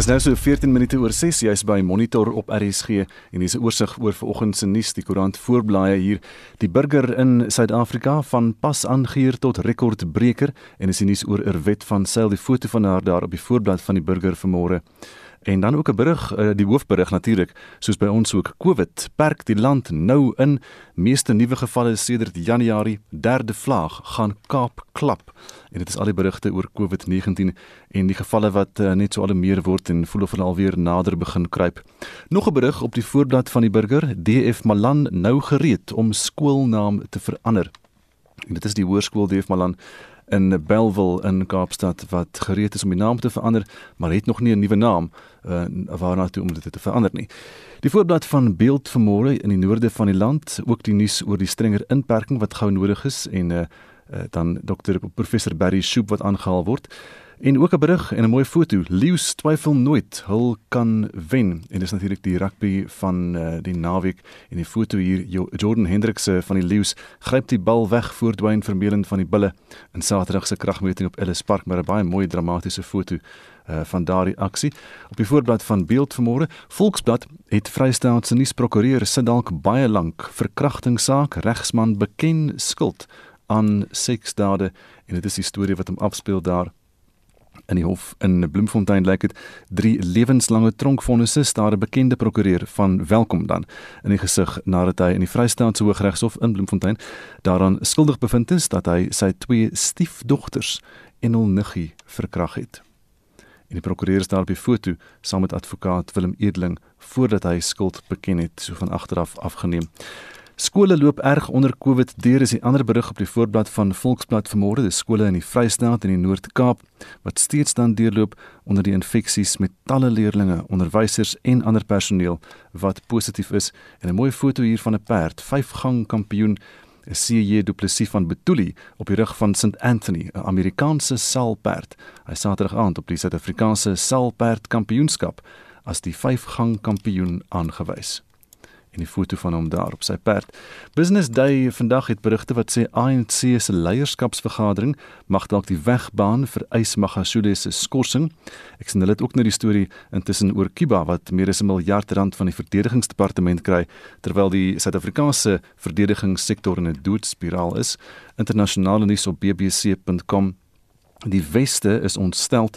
Dis nou so 14 minute oor 6 jy's by Monitor op RSG en hier's 'n oorsig oor vanoggend se nuus die koerant voorblaaie hier. Die burger in Suid-Afrika van pas aangehuur tot rekordbreker en is die nuus oor 'n wet van seil die foto van haar daar op die voorblad van die burger vanmôre En dan ook 'n berig, eh, die hoofberig natuurlik, soos by ons ook COVID perk die land nou in meeste nuwe gevalle sedert Januarie, derde vlaag gaan Kaap klap. En dit is al die berigte oor COVID-19 en die gevalle wat uh, net so al meer word en voel of hulle alweer nader begin kruip. Nog 'n berig op die voorblad van die burger, DF Malan nou gereed om skoolnaam te verander. En dit is die hoërskool DF Malan in Bellville in Kaapstad wat gereed is om die naam te verander, maar het nog nie 'n nuwe naam uh, waarna toe om dit te verander nie. Die voorblad van beeld vanmôre in die noorde van die land, ook die nuus oor die strenger inperking wat gou nodig is en uh, uh, dan dokter professor Barry Shoop wat aangehaal word. En ook 'n berig en 'n mooi foto. Leeu's twyfel nooit hul kan wen. En dis natuurlik die rugby van uh, die naweek en die foto hier Jordan Hendricks van die Leeu's gryp die bal weg voor Dwayne Vermeulen van die Bulle in Saterdag se kragmeting op Ellis Park met 'n baie mooi dramatiese foto uh, van daardie aksie. Op die voorblad van Beeld vanmôre, Volksblad het Vrystaat se nuusprokureur sit dalk baie lank verkrachtingssaak regsman beken skuld aan seksdade en dit is die storie wat hom afspeel daar in die hof in Bloemfontein lyk dit drie lewenslange tronkvonnisse staar 'n bekende prokureur van welkom dan in die gesig nadat hy in die Vrystaatse Hooggeregshof in Bloemfontein daaraan skuldig bevind is dat hy sy twee stiefdogters en hul niggie verkragt het. En die prokureur is daar op die foto saam met advokaat Willem Edling voordat hy skuld beken het so van agteraf afgeneem. Skole loop erg onder Covid deur is die ander berig op die voorblad van Volksblad vanmôre. Dis skole in die Vrystaat en die Noord-Kaap wat steeds dan deurloop onder die infeksies met talle leerders, onderwysers en ander personeel wat positief is. En 'n mooi foto hier van 'n perd, vyfgang kampioen, 'n CJ Du Plessis van Betuli op die rug van St Anthony, 'n Amerikaanse salperd. Hy Saterdag aand op die Suid-Afrikaanse salperd kampioenskap as die vyfgang kampioen aangewys en die foto van hom daar op sy perd. Business Day vandag het berigte wat sê ANC se leierskapsvergadering mag dalk die weg baan vir Ys Magashule se skorsing. Ek sien hulle het ook nou die storie intussen oor Kiba wat meer as 'n miljard rand van die verdedigingsdepartement kry terwyl die Suid-Afrikaanse verdedigingssektor in 'n doodspiraal is. Internasionale nuus op bbc.com Die weste is ontstel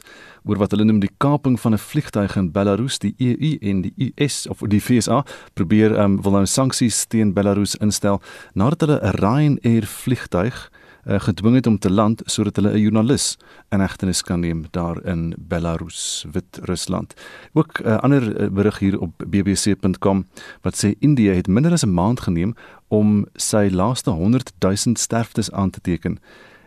oor wat hulle noem die kaping van 'n vliegtuig in Belarus, die EU en die US of die FSA probeer um, wil nou sanksies teen Belarus instel nadat hulle 'n Ryanair vliegtuig uh, gedwing het om te land sodat hulle 'n joernalis in hegtenis kan neem daar in Belarus, Wit-Rusland. Ook 'n uh, ander uh, berig hier op bbc.com wat sê India het minder as 'n maand geneem om sy laaste 100 000 sterftes aan te teken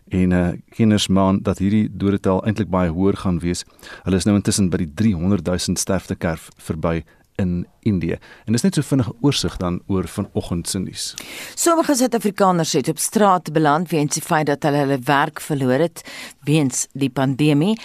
en uh, kenners maan dat hierdie dodetal eintlik baie hoër gaan wees. Hulle is nou intussen by die 300 000 sterftekerf verby in Indië. En dis net so vinnige oorsig dan oor vanoggend se nuus. Sommige Suid-Afrikaners het op straat beland weens die feit dat hulle hulle werk verloor het weens die pandemie.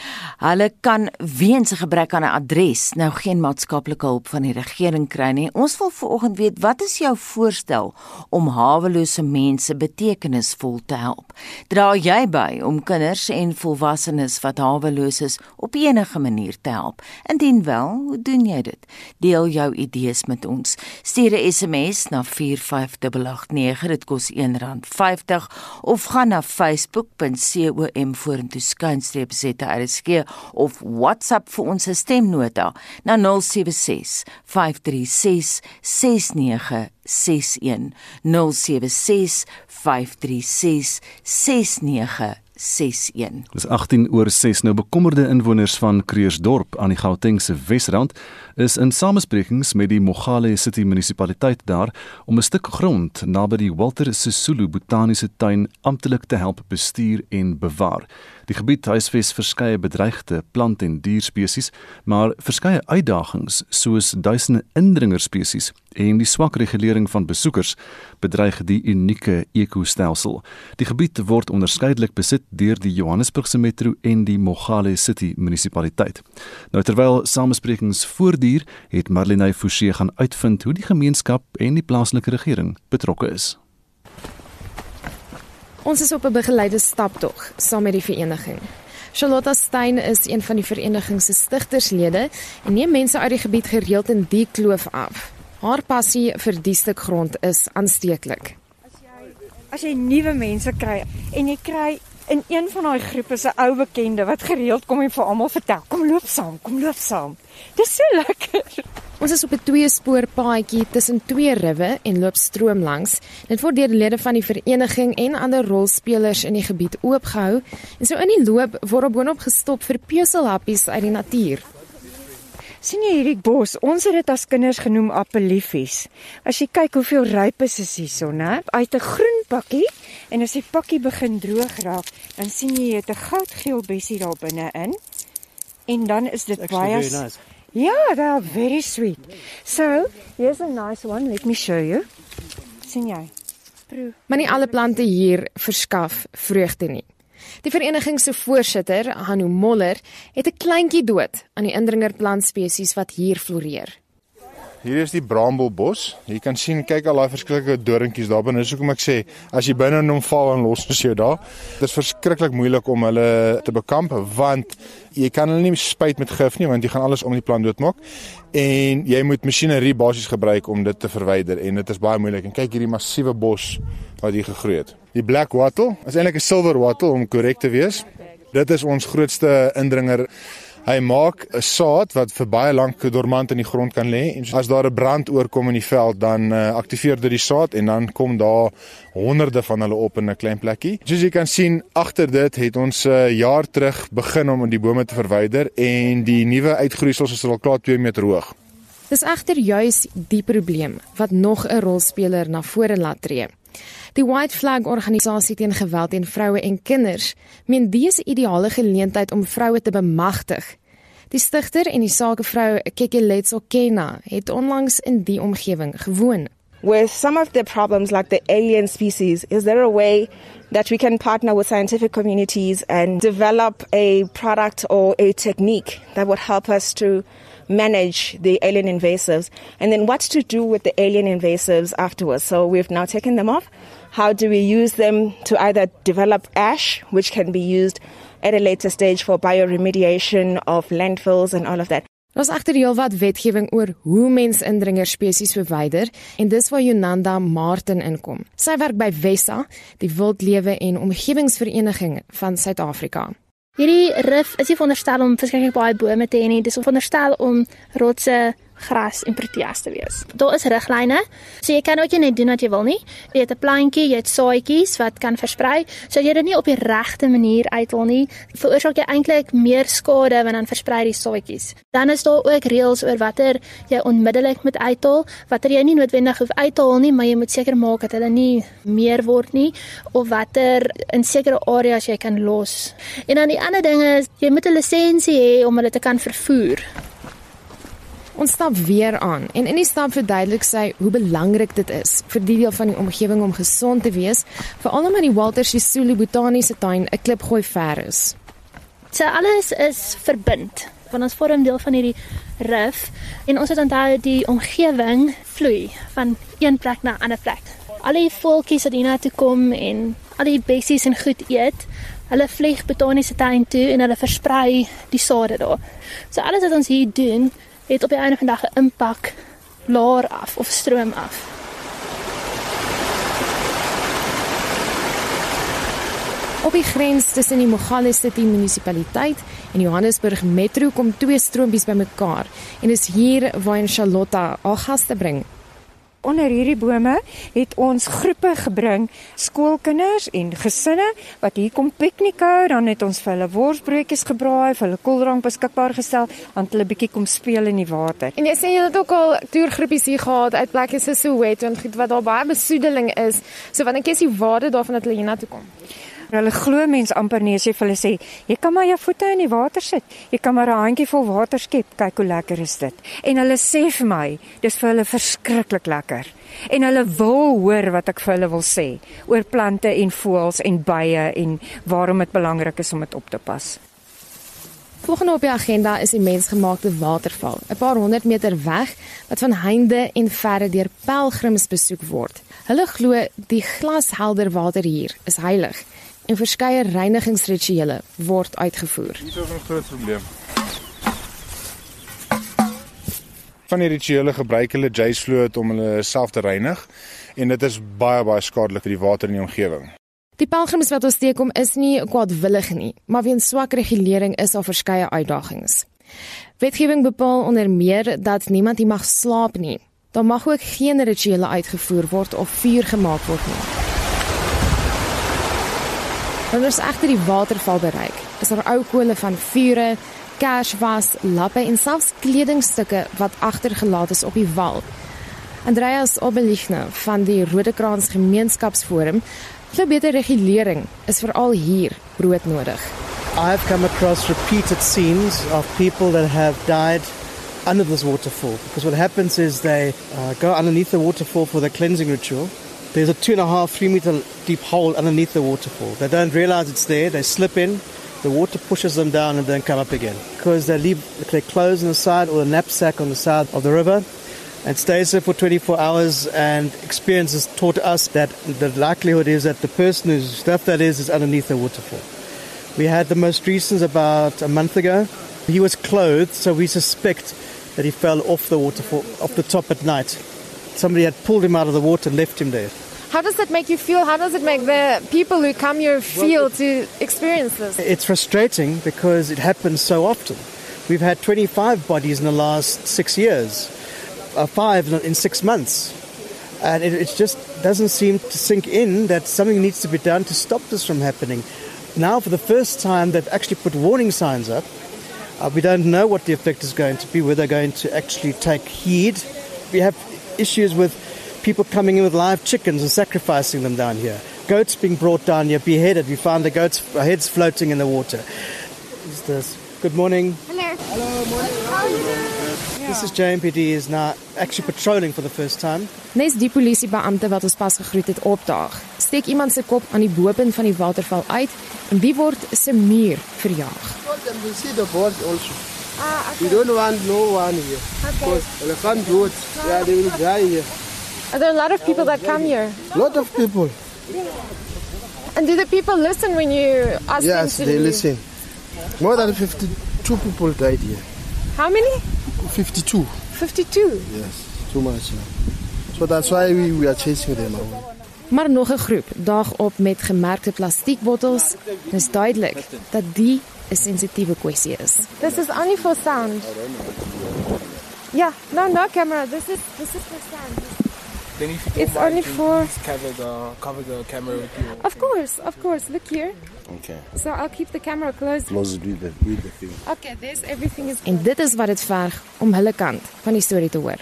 Hulle kan weens 'n gebrek aan 'n adres nou geen maatskaplike hulp van die regering kry nie. Ons wil vanoggend weet wat is jou voorstel om hawelose mense betekenisvol te help? Dra jy by om kinders en volwassenes wat haweloos is op enige manier te help? Indien wel, hoe doen jy dit? Deel jou idees met ons. Stuur 'n SMS na 45889. Dit kos R1.50 of gaan na facebook.com vorentoe skynstreep ZRSG of WhatsApp vir ons stemnota na 076 536 6961 076 536 6961 61. Dis 18 oor 6 nou bekommerde inwoners van Kreersdorp aan die Gautengse Wesrand is in samesprekings met die Mogale City munisipaliteit daar om 'n stuk grond naby die Walter Sisulu Botaniese Tuin amptelik te help bestuur en bewaar. Die gebied huisves verskeie bedreigde plant- en dierspesies, maar verskeie uitdagings soos duisende indringerspesies en die swak regulering van besoekers bedreig die unieke ekostelsel. Die gebied word onderskeidelik besit deur die Johannesburgse Metro en die Mogale City munisipaliteit. Nou terwyl samesprekings voortduur, het Marlene Forsie gaan uitvind hoe die gemeenskap en die plaaslike regering betrokke is. Ons is op 'n begeleide staptog saam met die vereniging. Charlotte Stein is een van die vereniging se stigterslede en neem mense uit die gebied gereeld in die kloof af. Haar passie vir die stuk grond is aansteeklik. As jy as jy nuwe mense kry en jy kry in een van daai groepe se ou bekende wat gereeld kom en vir almal vertel, kom loop saam, kom loop saam. Dis so lekker. Ons is op 'n twee spoor paadjie tussen twee riwe en loop stroom langs. Dit word deur lede van die vereniging en ander rolspelers in die gebied oopgehou en so in die loop word op boonop gestop vir peuselhappies uit die natuur. Sien jy hierdie bos? Ons het dit as kinders genoem appeliefies. As jy kyk hoeveel rypes is hierso, né? Uit 'n groen pakkie en as die pakkie begin droog raak, dan sien jy jy het 'n goudgeel bessie daar binne in. En dan is dit baie nice. Ja, they are very sweet. So, here's a nice one. Let me show you. sien jy? Proe. Maar nie alle plante hier verskaf vreugde nie. Die vereniging se voorsitter, Hanu Moller, het 'n kleintjie dood aan die indringerplant spesies wat hier floreer. Hier is die braambelbos. Jy kan sien, kyk al daai verskillike doringkies daar binne. Dis hoekom ek sê, as jy binne in hom val en los is jou daar. Dit is verskriklik moeilik om hulle te bekamp want jy kan hulle nie spuit met gif nie want jy gaan alles om die plant doodmaak. En jy moet masjinerie basies gebruik om dit te verwyder en dit is baie moeilik. En kyk hierdie massiewe bos wat hier gegroei het. Die black wattle is eintlik 'n silver wattle om korrek te wees. Dit is ons grootste indringer. Hy maak 'n saad wat vir baie lank dormant in die grond kan lê en as daar 'n brand oorkom in die veld dan uh, aktiveer dit die saad en dan kom daar honderde van hulle op in 'n klein plekkie. Soos jy kan sien agter dit het ons 'n uh, jaar terug begin om die bome te verwyder en die nuwe uitgroeisels is al klaar 2 meter hoog. Dis egter juis die probleem wat nog 'n rolspeler na vore laat tree. Die White Flag organisasie teen geweld teen vroue en kinders meen dis 'n ideale geleentheid om vroue te bemagtig. Die stigter en die sakevrou Kekeletso Kena het onlangs in die omgewing gewoon. with some of the problems like the alien species, is there a way that we can partner with scientific communities and develop a product or a technique that would help us to manage the alien invasives? And then what to do with the alien invasives afterwards? So we've now taken them off. How do we use them to either develop ash, which can be used at a later stage for bioremediation of landfills and all of that? Ons agter heelwat wetgewing oor hoe mens indringer spesies verwyder en dis waar Jonanda Martin inkom. Sy werk by Wessa, die wildlewe en omgewingsvereniging van Suid-Afrika. Hierdie rif is nie veronderstel om verskriklik baie bome te hê nie. Dis veronderstel om rotse, gras en proteas te wees. Daar is riglyne. So jy kan ook net doen wat jy wil nie. Jy het 'n plantjie, jy het saadjies wat kan versprei. So jy dit nie op die regte manier uithol nie, veroorsaak jy eintlik meer skade wanneer dan versprei die saadjies. Dan is daar ook reëls oor watter jy onmiddellik moet uithol, watter jy nie noodwendig hoef uit te haal nie, maar jy moet seker maak dat hulle nie meer word nie of watter in sekere areas jy kan los. En dan die ander ding is jy moet 'n lisensie hê om hulle te kan vervoer. Ons stap weer aan en in die stap verduidelik sy hoe belangrik dit is vir die deel van die omgewing om gesond te wees, veral omdat die Walter Sisulu Botaniese Tuin 'n klipgooi ver is. So alles is verbind want ons vorm deel van hierdie rif en ons het onthou die omgewing vloei van een plek na 'n ander plek. Al die voeltjies wat hiernatoe kom en al die bessies en goed eet, hulle vlieg botaniese tuin toe en hulle versprei die sade daar. So alles wat ons hier doen, het op die einde van die dag 'n impak laer af of stroom af. Op die grens tussen die Mogale City munisipaliteit en Johannesburg Metro kom twee stroompies bymekaar en dis hier waar Charlotte haar gaste bring. Onder hierdie bome het ons groepe gebring, skoolkinders en gesinne wat hier kom piknik hou, dan het ons vir hulle worsbroodjies gebraai, vir hulle koeldrank beskikbaar gestel, dan hulle bietjie kom speel in die water. En jy sê jy het ook al toergroepies hier gehad uit plekke soos Soweto en goed wat daar baie besoedeling is. So wat dink jy waarde daarvan dat hulle hiernatoe kom? Hulle glo mens amper nie as jy vir hulle sê, jy kan maar jou voete in die water sit. Jy kan maar 'n handjie vol water skep. Kyk hoe lekker is dit. En hulle sê vir my, dis vir hulle verskriklik lekker. En hulle wil hoor wat ek vir hulle wil sê oor plante en voëls en bye en waarom dit belangrik is om dit op te pas. Volgende op die agenda is die mensgemaakte waterval, 'n paar honderd meter weg wat van heinde en verre deur pelgrims besoek word. Hulle glo die glashelder water hier is heilig en verskeie reinigingsrituele word uitgevoer. Dit is 'n groot probleem. Van die rituele gebruik hulle fluid om hulle self te reinig en dit is baie baie skadelik vir die water in die omgewing. Die pelgrims wat ons teekom is nie kwaadwillig nie, maar weens swak regulering is daar verskeie uitdagings. Wetgewing bepaal onder meer dat niemand hier mag slaap nie. Daar mag ook geen rituele uitgevoer word of vuur gemaak word nie. Wanneer ons agter die waterval bereik, is daar ou kole van vure, kerswas, lappe en selfs kledingstukke wat agtergelaat is op die wal. Andreas Obelichne van die Rodekraans Gemeenskapsforum glo beter regulering is veral hier broodnodig. I have come across repeated scenes of people that have died under this waterfall because what happens is they uh, go underneath the waterfall for their cleansing ritual. There's a two and a half, three meter deep hole underneath the waterfall. They don't realize it's there. They slip in. The water pushes them down and then come up again because they leave their clothes on the side or a knapsack on the side of the river and stays there for 24 hours. And experience has taught us that the likelihood is that the person whose stuff that is is underneath the waterfall. We had the most recent about a month ago. He was clothed, so we suspect that he fell off the waterfall, off the top at night. Somebody had pulled him out of the water and left him there. How does that make you feel? How does it make the people who come here feel to experience this? It's frustrating because it happens so often. We've had 25 bodies in the last six years, uh, five in six months. And it, it just doesn't seem to sink in that something needs to be done to stop this from happening. Now, for the first time, they've actually put warning signs up. Uh, we don't know what the effect is going to be, whether they're going to actually take heed. We have issues with people coming in with live chickens and sacrificing them down here. Goats being brought down here, beheaded. We found the goats' heads floating in the water. Is this? Good morning. Hello. Hello, morning. How are you? This is JMPD is now actually patrolling for the first time. Nes die polisiebeampte wat ons pas gegroet het opdaag, steek iemand se kop aan die bopunt van die waterval uit en die word se muur verjaag. them to see the board also. Ah, We don't want no one here. Because elephant roads, yeah, they will die here. Are there a lot of people that come here? Lot of people. And do the people listen when you ask Yes, them to they leave? listen. More than 52 people died here. How many? 52. 52. Yes, too much. So that's why we, we are chasing them away. Maar nog 'n groep daag op met gemerkte plastiekbottels. Dit is duidelik dat die 'n sensitiewe kwessie is. This is only for sound. Yeah, no, no camera. This is this is for sound. Then if you It's mind, only for- please cover the cover the camera with you. Of course, of course. Look here. Okay. So I'll keep the camera closed. Close it with the, with the thing. Okay, there's everything is En dit is wat dit verg om hulle kant van die storie te hoor.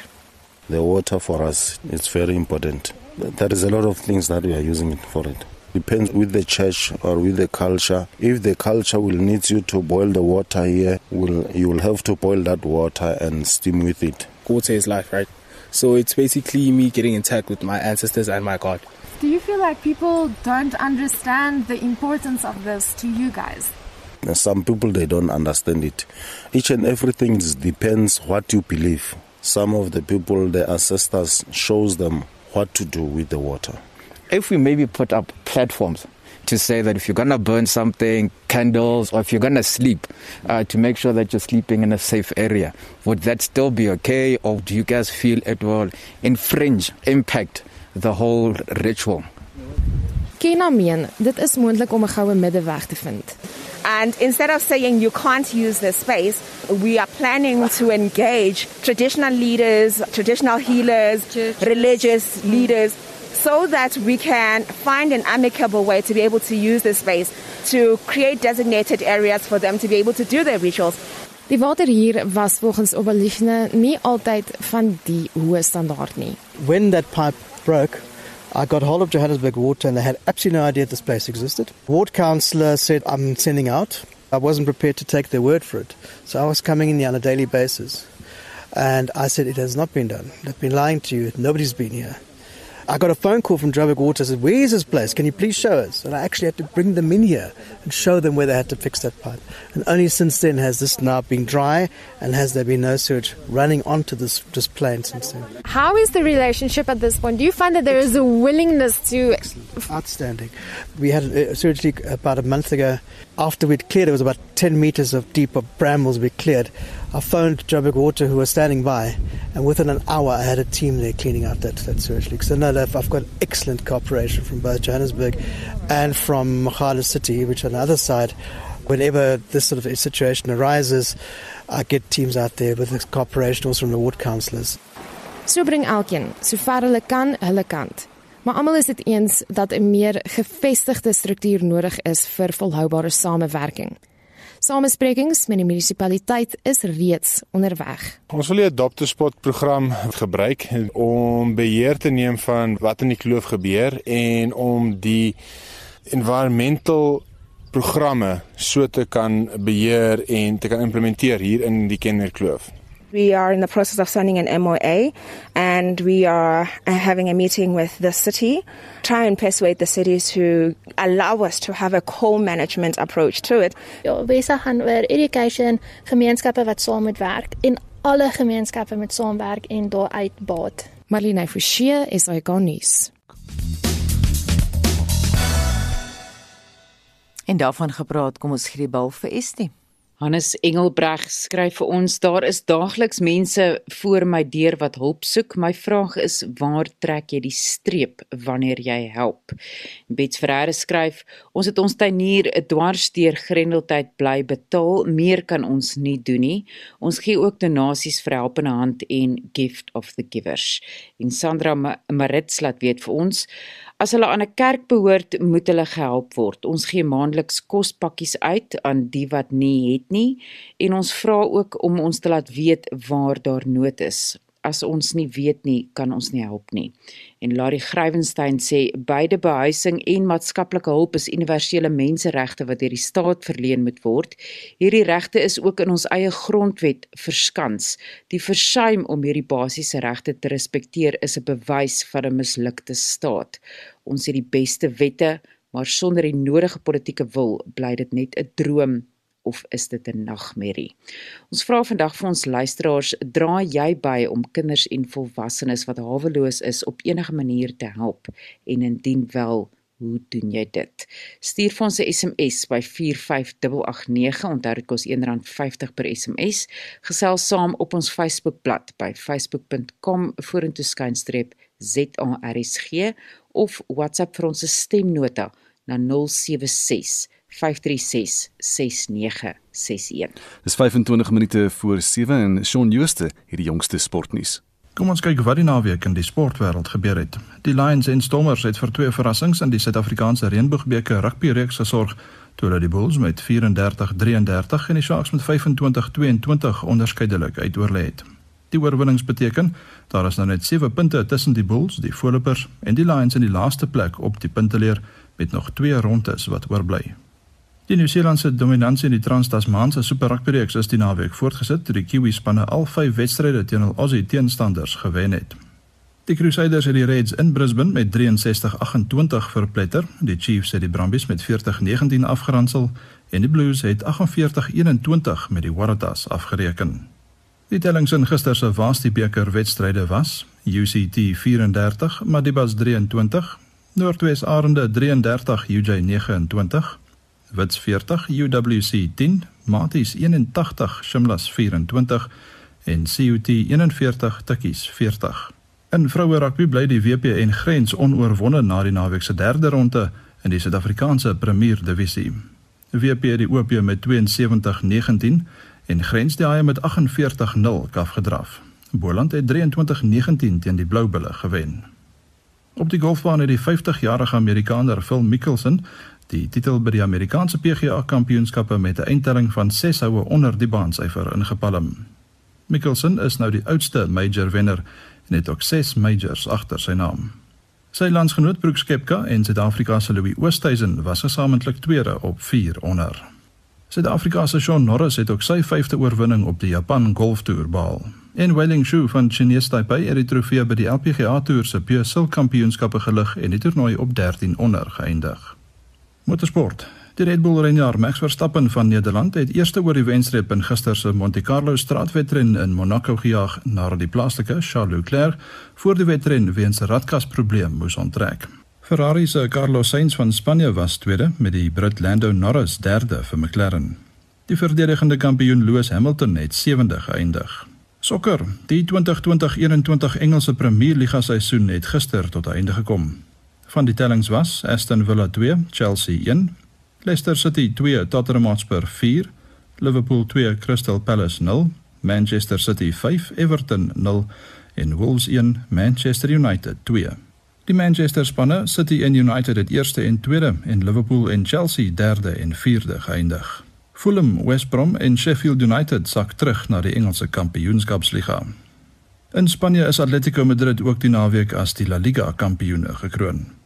The water for us is very important. There is a lot of things that we are using it for it. Depends with the church or with the culture. If the culture will need you to boil the water here, will you will have to boil that water and steam with it. Water is life, right? So it's basically me getting in touch with my ancestors and my God. Do you feel like people don't understand the importance of this to you guys? Some people they don't understand it. Each and everything depends what you believe. Some of the people, the ancestors, shows them what to do with the water. if we maybe put up platforms to say that if you're going to burn something, candles, or if you're going to sleep, uh, to make sure that you're sleeping in a safe area, would that still be okay? Or do you guys feel it will infringe, impact the whole ritual? Kena meen dit is moontlik om 'n goue middeweg te vind. And instead of saying you can't use this space, we are planning to engage traditional leaders, traditional healers, religious leaders, so that we can find an amicable way to be able to use this space to create designated areas for them to be able to do their rituals. Die water hier was volgens Obelichne nie altyd van die hoë standaard nie. When that pipe broke, I got hold of Johannesburg Water and they had absolutely no idea this place existed. Ward councillor said, I'm sending out. I wasn't prepared to take their word for it. So I was coming in here on a daily basis. And I said, it has not been done. They've been lying to you. Nobody's been here. I got a phone call from Joburg Water said, Where is this place? Can you please show us? And I actually had to bring them in here and show them where they had to fix that pipe. And only since then has this now been dry and has there been no sewage running onto this, this plain since then. How is the relationship at this point? Do you find that there is a willingness to. Excellent. Outstanding. We had a sewage leak about a month ago. After we'd cleared, it was about 10 meters of deep of brambles we cleared. I phoned Joburg Water, who was standing by, and within an hour, I had a team there cleaning out that, that sewage leak. So, no, I've got excellent cooperation from both Johannesburg and from Magala City, which on the other side, whenever this sort of situation arises, I get teams out there with the cooperation also from the ward councillors. So bring elkeen, sover hulle kan, hulle kant. Maar almal is dit eens dat 'n meer gevestigde struktuur nodig is vir volhoubare samewerking. Samesprekings met die munisipaliteit is reeds onderweg. Ons wil die Adopt a Spot program gebruik om beheer te neem van wat in die kloof gebeur en om die environmental programme so te kan beheer en te kan implementeer hier in die Kennerkloof. We are in the process of signing an MOA and we are uh, having a meeting with the city, try and persuade the city to allow us to have a co-management approach to it. Ja, besig gaan oor education, gemeenskappe wat saam moet werk en alle gemeenskappe moet saamwerk en daaruit baat. Marlene Forsie is hy nuus. En daarvan gepraat, kom ons gee die bal vir Estie. Hannes Engelbreg skryf vir ons: Daar is daagliks mense voor my deur wat hulp soek. My vraag is: Waar trek jy die streep wanneer jy help? Bets Ferreira skryf: Ons het ons tuinier 'n dwarsdeur grendeltyd bly betaal. Meer kan ons nie doen nie. Ons gee ook donasies vir helpende hand en gift of the givers. En Sandra Marits laat weet vir ons: As hulle aan 'n kerk behoort, moet hulle gehelp word. Ons gee maandeliks kospakkies uit aan die wat nie het nie en ons vra ook om ons te laat weet waar daar nood is as ons nie weet nie, kan ons nie help nie. En Larry Grywenstein sê beide behuising en maatskaplike hulp is universele menseregte wat deur die staat verleen moet word. Hierdie regte is ook in ons eie grondwet verskans. Die versuim om hierdie basiese regte te respekteer is 'n bewys van 'n mislukte staat. Ons het die beste wette, maar sonder die nodige politieke wil bly dit net 'n droom of is dit 'n nagmerrie? Ons vra vandag vir ons luisteraars, dra jy by om kinders en volwassenes wat haweloos is op enige manier te help en indien wel Hoe doen jy dit? Stuur vir ons 'n SMS by 45889. Onthou dit kos R1.50 per SMS. Gesels saam op ons Facebookblad by facebook.com vorentoeskynstreep ZARSG of WhatsApp vir ons stemnota na 076 5366961. Dis 25 minute voor 7 en Shaun Jooste hierdie jongste sportnuus. Kom ons kyk wat die naweek in die sportwêreld gebeur het. Die Lions en Stormers het vir twee verrassings in die Suid-Afrikaanse Reënboogbeker rugby reeks gesorg, toe hulle die Bulls met 34-33 en die Sharks met 25-22 onderskeidelik uitoorlê het. Die oorwinnings beteken daar is nou net 7 punte tussen die Bulls, die voorlopers en die Lions in die laaste plek op die punteleer met nog 2 rondes wat oorbly. Die Nieu-Seelandse dominansie in die Trans-Tasmaanse Super Rugby reeks is die naweek voortgesit toe die Kiwi spanne al 5 wedstryde teen hul Aussie teenstanders gewen het. Die Crusaders het die Reds in Brisbane met 63-28 verpletter, die Chiefs het die Brumbies met 40-19 afgeronsel en die Blues het 48-21 met die Waratahs afgereken. Die tellings in gister se Varsity beker wedstryde was: UCT 34, Madibas 23, Noordwes Arende 33, UJ 29 Wits 40 UWC 10 Maties 81 Shimlas 24 en CUT 41 Tikkies 40 In vroue rugby bly die WP en Grens onoorwonde na die naweek se derde ronde in die Suid-Afrikaanse Premier Divisie. WP het die OP met 72-19 en Grens die Haie met 48-0 afgedraf. Boland het 23-19 teen die Bloubulle gewen. Op die golfbaan het die 50-jarige Amerikaner Phil Mickelson die titel by die Amerikaanse PGA Kampioenskappe met 'n eindtelling van 6 houe onder die baansyfer ingepalm. Mickelson is nou die oudste major wenner en het ook 6 majors agter sy naam. Sy landsgenoot Brooks Koepka en Suid-Afrika se Louis Oosthuizen was gesamentlik tweede op 4 onder. Suid-Afrika se Shaun Norris het ook sy 5de oorwinning op die Japan Golf Tour behaal. En Weiling Shu van Chinese Taipei het die trofee by die LPGA Tour se PSL Kampioenskappe gelig en die toernooi op 13 onder geëindig. Motorsport. Die Red Bull renjaer Max Verstappen van Nederland het eerste oor die wenstreep in gister se Monte Carlo straatwedren in Monaco gejaag nadat die plaaslike Charles Leclerc voor die wedren weens 'n radkasprobleem moes onttrek. Ferrari se Carlos Sainz van Spanje was tweede met die Brit Lando Norris derde vir McLaren. Die verdedigende kampioen Lewis Hamilton het sewende geëindig. Sokker. Die 2020-21 Engelse Premier Liga seisoen het gister tot einde gekom. Van die tellings was Aston Villa 2, Chelsea 1, Leicester City 2, Tottenham Hotspur 4, Liverpool 2, Crystal Palace 0, Manchester City 5, Everton 0 en Wolves 1, Manchester United 2. Die Manchester spanne City en United het eerste en tweede en Liverpool en Chelsea derde en vierde geëindig. Fulham, West Brom en Sheffield United sak terug na die Engelse Kampioenskapsliga. In Spanje is Atletico Madrid ook die naweek as die La Liga kampioene gekroon.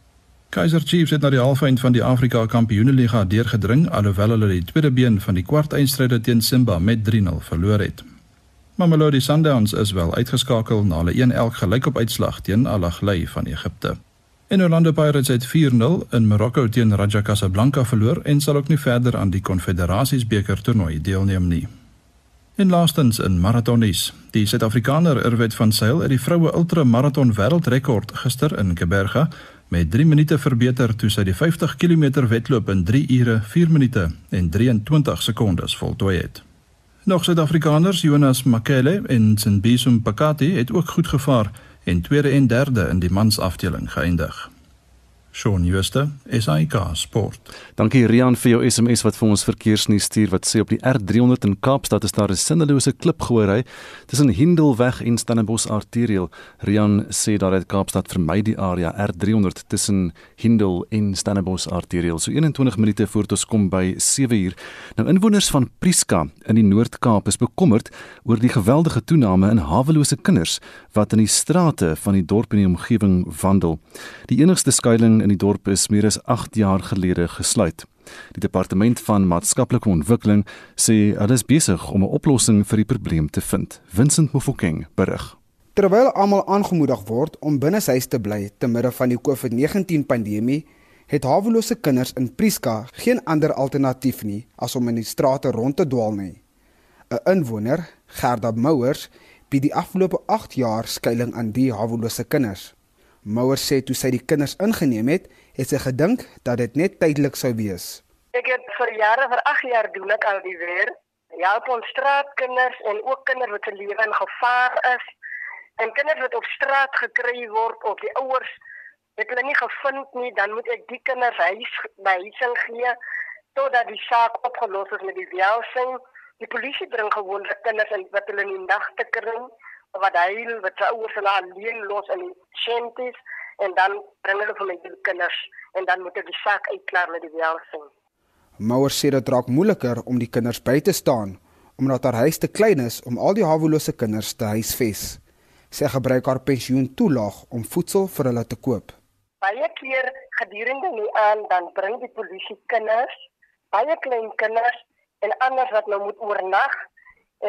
Kaizer Chiefs het na die halfeind van die Afrika Kampioenligga deurgedring alhoewel hulle die tweede been van die kwart eindstryde teen Simba met 3-0 verloor het. Mamelodi Sundowns is wel uitgeskakel na hulle 1-1 gelykop uitslag teen Al Ahly van Egipte. En Orlando Pirates het 4-0 in Marokko teen Raja Casablanca verloor en sal ook nie verder aan die Konfederasies beker toernooi deelneem nie. En laastens in maratonies. Die Suid-Afrikaner Irwet van Sail het die vroue ultramaraton wêreldrekord gister in Keberga met 3 minute verbeter toe sy die 50 km wedloop in 3 ure 4 minute en 23 sekondes voltooi het. Nog Suid-Afrikaners Jonas Makele en Simbisum Pakati het ook goed gevaar en tweede en derde in die mansafdeling geëindig. Shaun Schuster, SAK Sport. Dankie Rian vir jou SMS wat vir ons verkeersnuus stuur wat sê op die R300 in Kaapstad is daar 'n sinnelose klip gehoorry tussen Hindelweg en Stellenbosch arterieel. Rian sê daar uit Kaapstad vermy die area R300 tussen Hindel en Stellenbosch arterieel. So 21 minute voor ons kom by 7 uur. Nou inwoners van Prieska in die Noord-Kaap is bekommerd oor die geweldige toename in hawelose kinders wat in die strate van die dorp en die omgewing wandel. Die enigste skuilings in die dorp is meer as 8 jaar gelede gesluit. Die departement van maatskaplike ontwikkeling sê hulle is besig om 'n oplossing vir die probleem te vind. Vincent Mofokeng berig. Terwyl almal aangemoedig word om binne huis te bly te midde van die COVID-19 pandemie, het hawelose kinders in Prieska geen ander alternatief nie as om in die strate rond te dwaal nie. 'n Inwoner, Gerda Mouers, bied die afgelope 8 jaar skuilings aan die hawelose kinders. Mouer sê toe sy die kinders ingeneem het, het sy gedink dat dit net tydelik sou wees. Ek het vir jare vir 8 jaar doen ek al die weer. Op ons straatkinders en ook kinders wat se lewe in gevaar is. En kinders wat op straat gekry word of die ouers het hulle nie gevind nie, dan moet ek die kinders huis by huising gee totdat die saak opgelos is met die welsing. Die polisie bring gewoonlik kinders in wat hulle in die nagte kry wat hy wat sy ouers hulle alleen los in die shanties en dan bring hulle vir my die kinders en dan moet ek die saak uitklaar met die welsing. Mouer sê dit raak moeiliker om die kinders by te staan omdat haar huis te klein is om al die hawelose kinders te huisves. Sy gebruik haar pensioen toelaag om voedsel vir hulle te koop. Baie keer gedurende nie aan dan bring die polisie kinders, baie klein kinders en anders wat nou moet oornag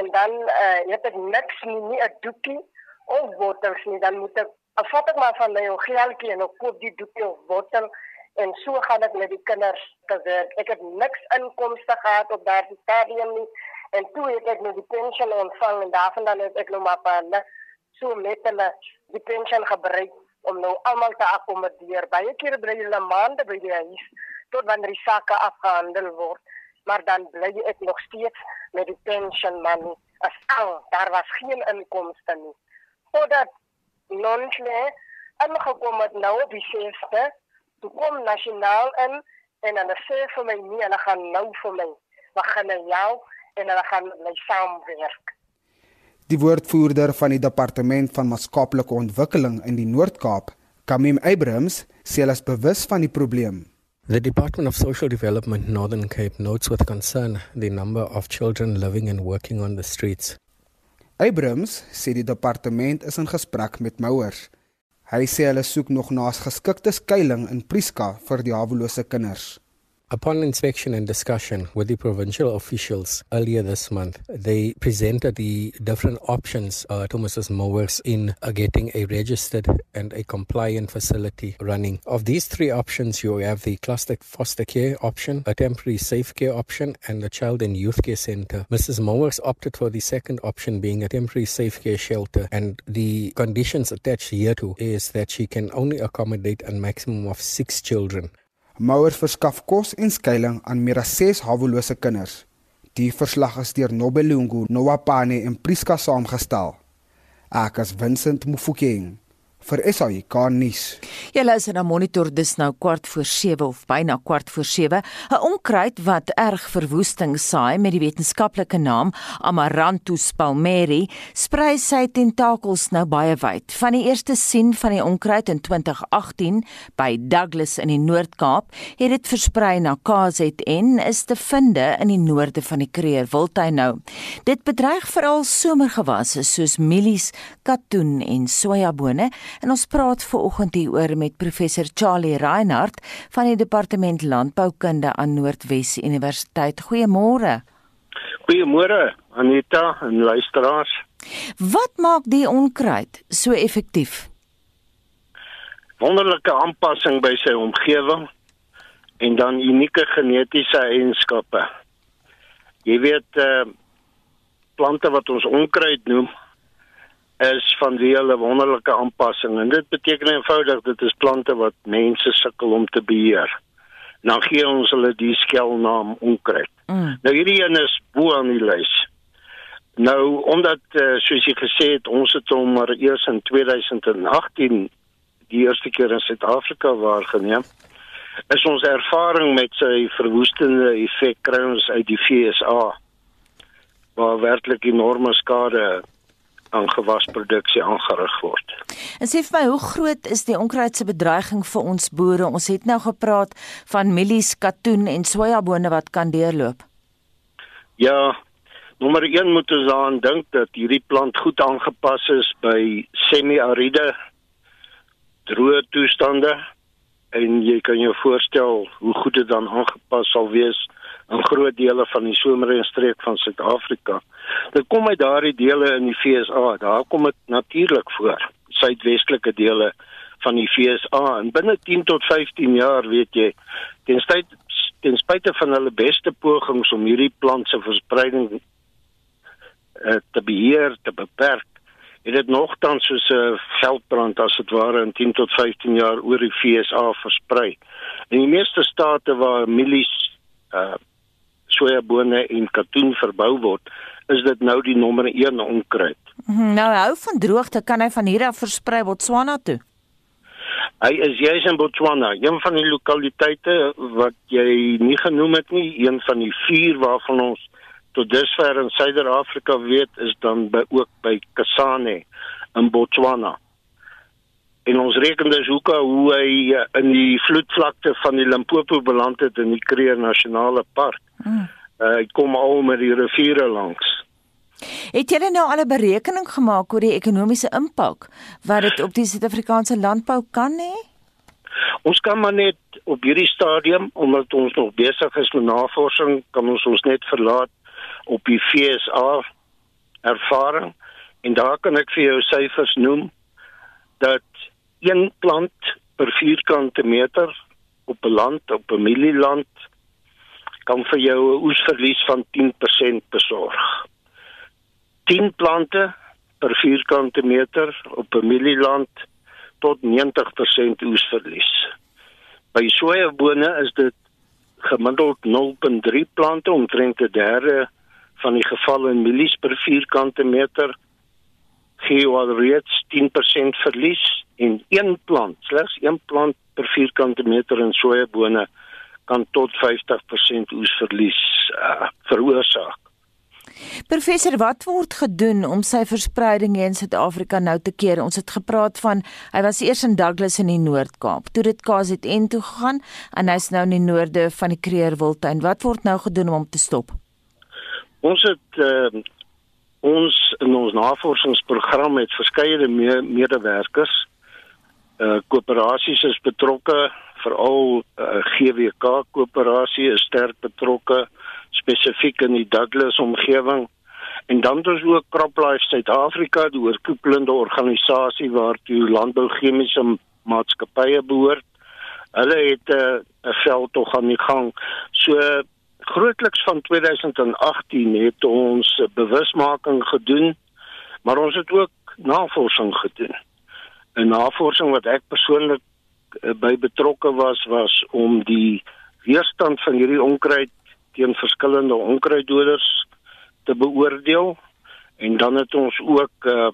en dan uh, het ek niks nie, nie 'n doekie of bottels nie, dan moet ek afvat ek maar van my geldjie en ek koop die doekie of bottel en so gaan ek met die kinders te werk. Ek het niks inkomste gehad op daardie stadium nie en toe het ek net die pensioen ontvang en daarvan dan het ek nou maar van so met hulle die pensioen gebruik om nou almal te akkommodeer. Baie kere bly hulle maande by die huis tot wanneer die sake afgehandel word, maar dan bly ek nog steeds met die pension money as al daar was geen inkomste nie. Voordat nonsle aangekom het nou op die sesde, toe kom nasionaal in en hulle sê vir my nie, hulle gaan nou vir my. We gaan nou jou en hulle gaan my saamwerk. Die woordvoerder van die departement van maatskaplike ontwikkeling in die Noord-Kaap, Kamim Abrams, sê hulle is bewus van die probleem. The Department of Social Development Northern Cape notes with concern the number of children living and working on the streets. Abrams sê die departement is in gesprek met mouers. Hy sê hulle soek nog na 'n geskikte skuilings in Prieska vir die hawelose kinders. Upon inspection and discussion with the provincial officials earlier this month, they presented the different options uh, to Mrs. Mowers in uh, getting a registered and a compliant facility running. Of these three options, you have the cluster foster care option, a temporary safe care option, and the child and youth care center. Mrs. Mowers opted for the second option being a temporary safe care shelter, and the conditions attached here to is that she can only accommodate a maximum of six children. Mouers verskaf kos en skuilings aan meer as 6 hawelose kinders. Die verslag is deur Nobelungu Nowapane en Priska saamgestel. Ek is Vincent Mufokeng vir SAK nuus. Jy luister na Monitor dis nou kwart voor 7 of byna kwart voor 7. 'n Onkruid wat erg verwoesting saai met die wetenskaplike naam Amaranthus palmeri sprei sy tentakels nou baie wyd. Van die eerste sien van die onkruid in 2018 by Douglas in die Noord-Kaap het dit versprei na KZN is te vinde in die noorde van die Kruger Wildtuin nou. Dit bedreig veral somergewasse soos mielies, katoen en sojabone En ons praat ver oggend hieroor met professor Charlie Reinhardt van die departement landboukunde aan Noordwes Universiteit. Goeiemôre. Goeiemôre Anita en luisteraars. Wat maak die onkruid so effektief? Wonderlike aanpassing by sy omgewing en dan unieke genetiese eienskappe. Jy weet uh plante wat ons onkruid noem is van wie hulle wonderlike aanpassing en dit beteken eenvoudig dit is plante wat mense sukkel om te beheer. Dan gee ons hulle die skelnaam onkruid. Mm. Nou hierdie een is bo aan die lys. Nou omdat uh, soos jy gesê het ons het hom maar eers in 2018 die eerste keer in Suid-Afrika waargeneem. Is ons ervaring met sy verwoestende effek kry ons uit die FSA waar werklik enorme skade aan gewasproduksie aangerig word. En sê vir my, hoe groot is die onkruidse bedreiging vir ons boere? Ons het nou gepraat van mielies, katoen en sojabone wat kan deurloop. Ja, nommer 1 moet ons aan dink dat hierdie plant goed aangepas is by semi-aride droë toestande en jy kan jou voorstel hoe goed dit dan aangepas sal wees in groot dele van die somerreënstreek van Suid-Afrika. Dit kom uit daardie dele in die FSA. Daar kom dit natuurlik voor. Suidwestelike dele van die FSA en binne 10 tot 15 jaar weet jy ten spyte ten spyte van hulle beste pogings om hierdie plant se verspreiding uh, te beheer, te beperk, het dit nogtans soos 'n veldbrand as dit ware in 10 tot 15 jaar oor die FSA versprei. In die meeste state waar mielies uh sojabone en katoen verbou word, is dit nou die nommer 1 onkruid. Mhm, nou hou van droogte kan hy van hier af versprei Botswana toe. Hy is juis in Botswana, een van die lokaliteite wat jy nie genoem het nie, een van die vier waarvan ons tot dusver in Suider-Afrika weet is dan by ook by Kasane in Botswana. En ons reken dus hoe hoe hy eh, in die vloedvlakte van die Limpopo beland het in die Kruger Nasionale Park. Mm. Uh, hy kom al met die riviere langs. Het julle nou al 'n berekening gemaak oor die ekonomiese impak wat dit op die Suid-Afrikaanse landbou kan hê? Ons kan maar net op hierdie stadium omdat ons nog besig is met navorsing, kan ons ons net verlaat op die FSA ervaring en daar kan ek vir jou syfers noem dat een plant per vierkante meter op 'n land op 'n mielieland kan vir jou 'n oesverlies van 10% besorg. 10 plante per vierkante meter op 'n mielieland tot 90% oesverlies. By sojabone is dit gemiddeld 0.3 plante omtrent 'n derde van die gevalle in mielies per vierkante meter gee al reeds 10% verlies en een plant, slegs een plant per vierkante meter in sojabone kan tot 50% oesverlies uh, veroorsaak. Professor, wat word gedoen om sy verspreiding in Suid-Afrika nou te keer? Ons het gepraat van hy was eers in Douglas in die Noord-Kaap, toe dit KZN toe gegaan en hy's nou in die noorde van die Kruger Wildtuin. Wat word nou gedoen om hom te stop? Ons het uh, ons in ons navorsingsprogram met verskeie me medewerkers uh koöperasies is betrokke veral uh, GWK koöperasie is sterk betrokke spesifiek in die Douglas omgewing. En dan is ook CropLife Suid-Afrika, die oorkoepelende organisasie waartoe landbouchemiese maatskappye behoort. Hulle het 'n uh, 'n veldtog aan die gang. So grootliks van 2018 het ons bewusmaking gedoen, maar ons het ook navorsing gedoen. 'n Navorsing wat ek persoonlik uh, by betrokke was was om die weerstand van hierdie onkruid teen verskillende onkruiddoders te beoordeel en dan het ons ook uh,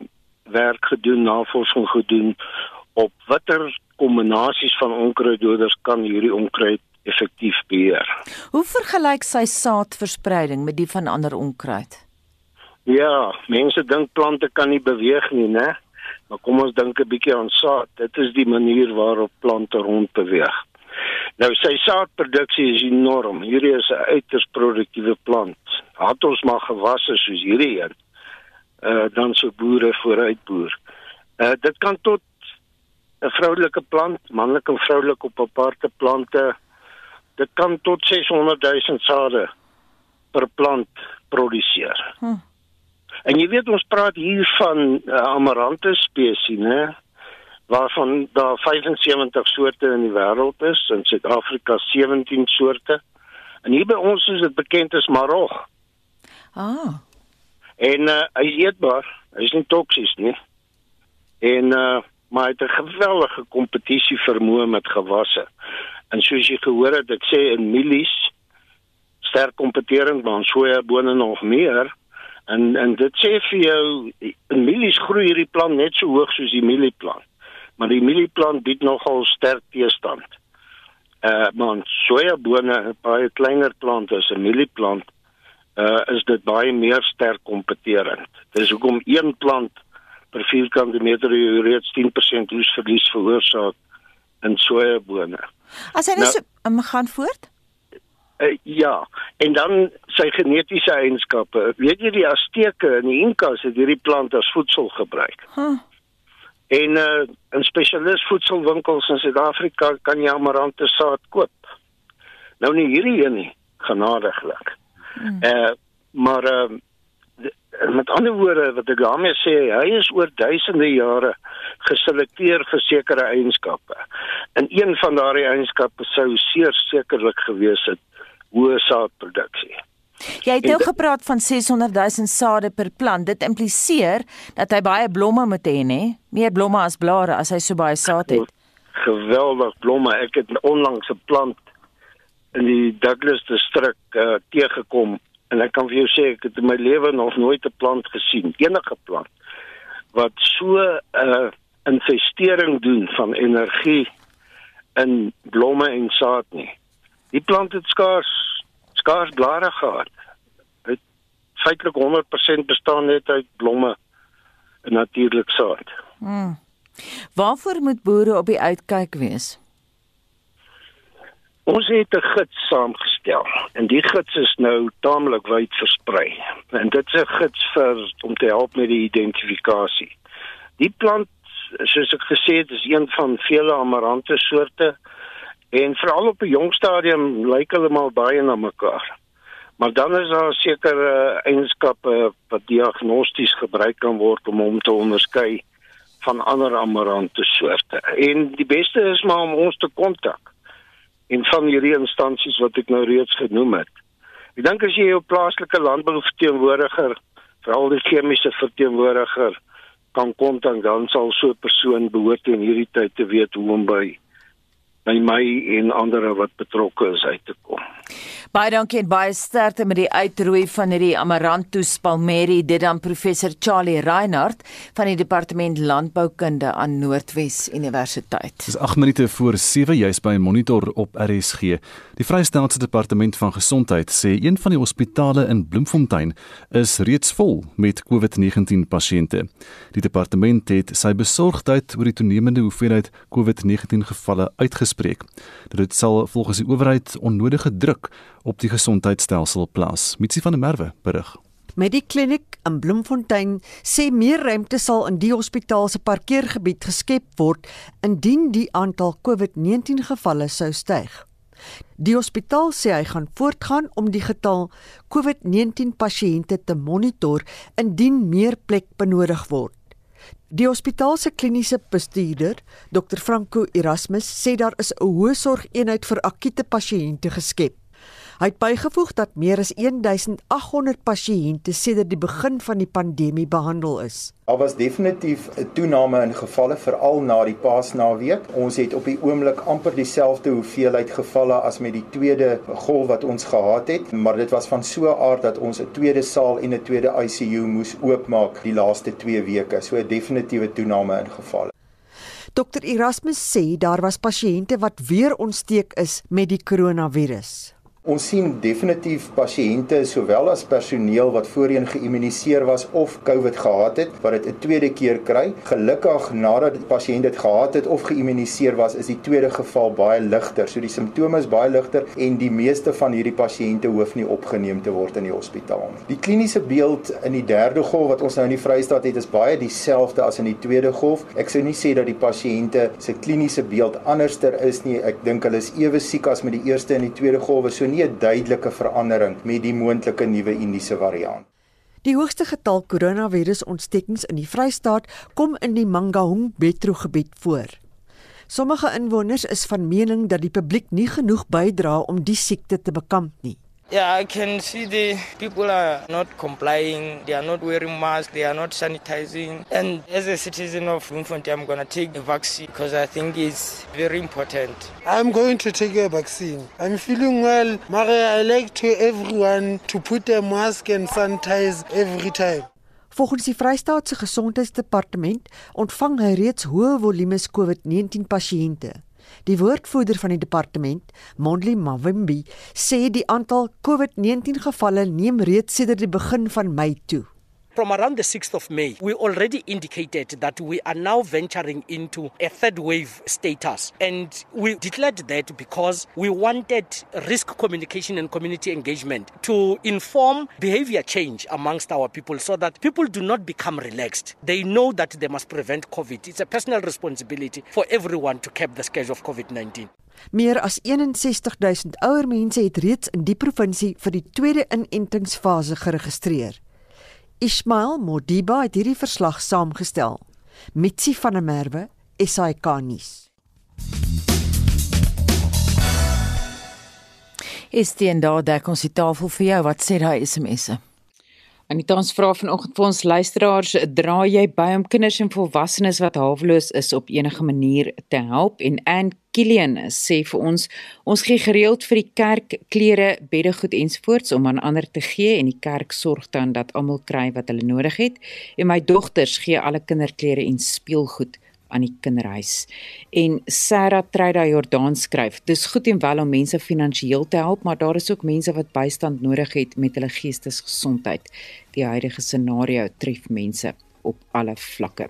werk gedoen, navorsing gedoen op watter kombinasies van onkruiddoders kan hierdie onkruid effektief beheer. Hoe vergelyk sy saadverspreiding met die van ander onkruid? Ja, mense dink plante kan nie beweeg nie, né? Maar kom ons dink 'n bietjie aan saad. Dit is die manier waarop plante rondbeweeg. Nou sy saadproduksie is enorm. Hierdie is 'n uiters produktiewe plant. Het ons maar gewasse soos hierdie een, uh dan sou boere vooruit boer. Uh dit kan tot 'n vroulike plant, manlik en vroulik op aparte plante. Dit kan tot 600 000 sade per plant produseer. Hm. En jy weet ons praat hier van uh, amaranthus spesies, né? waarvan daar 75 soorte in die wêreld is, in Suid-Afrika 17 soorte. En hier by ons is dit bekend as marog. Ah. En uh, hy is eetbaar, hy is nie toksies nie. En uh maar hy het 'n geweldige kompetisie vermoë met gewasse. En soos jy gehoor het, ek sê in mielies sterk kompetering maar soja bone nog meer. En en dit sê vir jou in mielies groei hierdie plant net so hoog soos die mielieplant maar die mielieplant bied nogal sterk teestand. Uh maar sojabone, baie kleiner plante as 'n mielieplant, uh is dit baie meer sterk kompeterend. Dis hoekom een plant per vierkante meter reeds 10% oesverlies veroorsaak in sojabone. As hy nou, so um, gaan voort? Uh, ja, en dan sy genetiese eienskappe. Weet jy die Azteke en die Inkas het hierdie plant as voedsel gebruik. Huh. En uh in spesialis voedselwinkels in Suid-Afrika kan jy amarante saad koop. Nou nie hierdie een nie, genadiglik. Hmm. Uh maar uh met ander woorde wat ek daarmee sê, hy is oor duisende jare geselekteer vir sekere eienskappe. En een van daardie eienskappe sou seker sekerlik gewees het hoë saadproduksie. Jy het nou gepraat van 600 000 sade per plant. Dit impliseer dat hy baie blomme moet hê, nê? Meer blomme as blare as hy so baie saad het. Geweldig blomme. Ek het onlangs 'n plant in die Douglas distrik uh, teëgekom en ek kan vir jou sê ek het in my lewe nog nooit 'n plant gesien, enige plant wat so 'n uh, investering doen van energie in blomme en saad nie. Die plant het skaars skaars blare gehad. Dit feitelik 100% bestaan net uit blomme en natuurlik saad. Hmm. Waarvoor moet boere op die uitkyk wees? Ons het 'n gids saamgestel en die gids is nou taamlik wyd versprei. En dit is 'n gids vir om te help met die identifikasie. Die plant soos ek gesê het is een van vele amarante soorte En veral op 'n jong stadium lyk hulle maar baie na mekaar. Maar dan is daar sekere eienskappe wat diagnosties gebruik kan word om hom te onderskei van ander amarante soorte. En die beste is maar om ons te kontak in van hierdie instansies wat ek nou reeds genoem het. Ek dink as jy jou plaaslike landbouverteenwoordiger, veral die chemiese verteenwoordiger kan kontak, dan sal so 'n persoon behoort in hierdie tyd te weet hoe om by by my en ander wat betrokke is uit te kom. Baie dankie en baie sterkte met die uitroei van hierdie Amaranthus palmeri, dit dan professor Charlie Reinhardt van die departement landboukunde aan Noordwes Universiteit. Dis 8 minute voor 7 juis by monitor op RSG. Die Vrystaatse departement van gesondheid sê een van die hospitale in Bloemfontein is reeds vol met COVID-19 pasiënte. Die departement het sy besorgdheid oor die toenemende hoeveelheid COVID-19 gevalle uitgespreek. Dit sal volgens die owerheid onnodige druk op die gesondheidstelsel plaas. Mitsi van der Merwe berig. Met die kliniek in Bloemfontein sê meer ruimte sal in die hospitaal se parkeergebied geskep word indien die aantal COVID-19 gevalle sou styg. Die hospitaal sê hy gaan voortgaan om die getal COVID-19 pasiënte te monitor indien meer plek benodig word. Die hospitaal se kliniese bestuurder, Dr Franco Erasmus, sê daar is 'n hoë sorgeenheid vir akute pasiënte geskep. Hy het bygevoeg dat meer as 1800 pasiënte sedert die begin van die pandemie behandel is. Daar was definitief 'n toename in gevalle veral na die Paasnaweek. Ons het op die oomblik amper dieselfde hoeveelheid gevalle as met die tweede golf wat ons gehad het, maar dit was van so 'n aard dat ons 'n tweede saal en 'n tweede ICU moes oopmaak die laaste 2 weke. So 'n definitiewe toename in gevalle. Dr Erasmus sê daar was pasiënte wat weer ontsteek is met die koronavirus. Ons sien definitief pasiënte sowel as personeel wat voorheen geïmmuniseer was of COVID gehad het, wat dit 'n tweede keer kry. Gelukkig nadat die pasiënt dit gehad het of geïmmuniseer was, is die tweede geval baie ligter. So die simptome is baie ligter en die meeste van hierdie pasiënte hoef nie opgeneem te word in die hospitaal nie. Die kliniese beeld in die derde golf wat ons nou in die Vrystaat het, is baie dieselfde as in die tweede golf. Ek sou nie sê dat die pasiënte se kliniese beeld anderster is nie. Ek dink hulle is ewe siek as met die eerste en die tweede golwe. So nie 'n duidelike verandering met die moontlike nuwe Indiese variant. Die hoogste getal koronavirusontstekings in die Vrystaat kom in die Mangaung Metro gebied voor. Sommige inwoners is van mening dat die publiek nie genoeg bydra om die siekte te bekamp nie. Yeah, I can see the people are not complying. They are not wearing masks. They are not sanitizing. And as a citizen of Bloemfontein, I'm going to take the vaccine because I think it's very important. I'm going to take a vaccine. I'm feeling well. Mara, I like to everyone to put a mask and sanitize every time. Volgens die Vrystaatse Gesondheidsdepartement ontvang hy reeds hoë volumes COVID-19 pasiënte. Die woordvoerder van die departement, Mondli Mavimbi, sê die aantal COVID-19 gevalle neem reeds sedert die begin van Mei toe. From around the 6th of May, we already indicated that we are now venturing into a third wave status. And we declared that because we wanted risk communication and community engagement to inform behavior change amongst our people so that people do not become relaxed. They know that they must prevent COVID. It's a personal responsibility for everyone to keep the scourge of COVID 19. Meer as 61000 ouer mense het reeds in die provinsie vir die tweede inentingsfase geregistreer. Ismail Modiba het hierdie verslag saamgestel. Mitsi van der Merwe, SAK nuus. Is dit inderdaad dat ons die tafel vir jou wat sê daai SMS'e? Anita ons vra vanoggend vir ons luisteraars, dra jy by om kinders en volwassenes wat haweloos is op enige manier te help en Ann Killian sê vir ons ons gee gereeld vir die kerk klere, beddegoed ensvoorts om aan ander te gee en die kerk sorg dan dat almal kry wat hulle nodig het en my dogters gee alle kinderklere en speelgoed aan die kinderhuis. En Sarah Treida Jordan skryf: "Dis goed en wel om mense finansiëel te help, maar daar is ook mense wat bystand nodig het met hulle geestesgesondheid. Die huidige scenario tref mense op alle vlakke.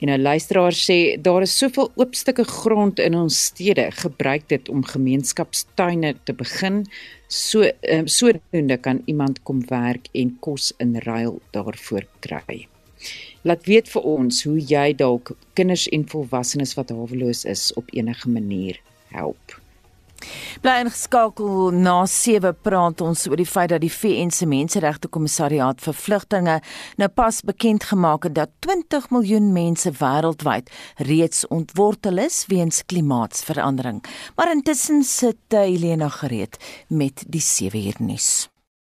En 'n luisteraar sê daar is soveel oop stukke grond in ons stede, gebruik dit om gemeenskapstuine te begin. So um, sodoende kan iemand kom werk en kos in ruil daarvoor kry. Laat weet vir ons hoe jy dalk kinders en volwassenes wat haweloos is op enige manier help. Bly ingeskakel na 7 praat ons oor die feit dat die VN se Menseregte Kommissariaat vir Vlugtinge nou pas bekend gemaak het dat 20 miljoen mense wêreldwyd reeds ontwortel is weens klimaatsverandering. Maar intussen sit uh, Helena gereed met die 7 uur nuus.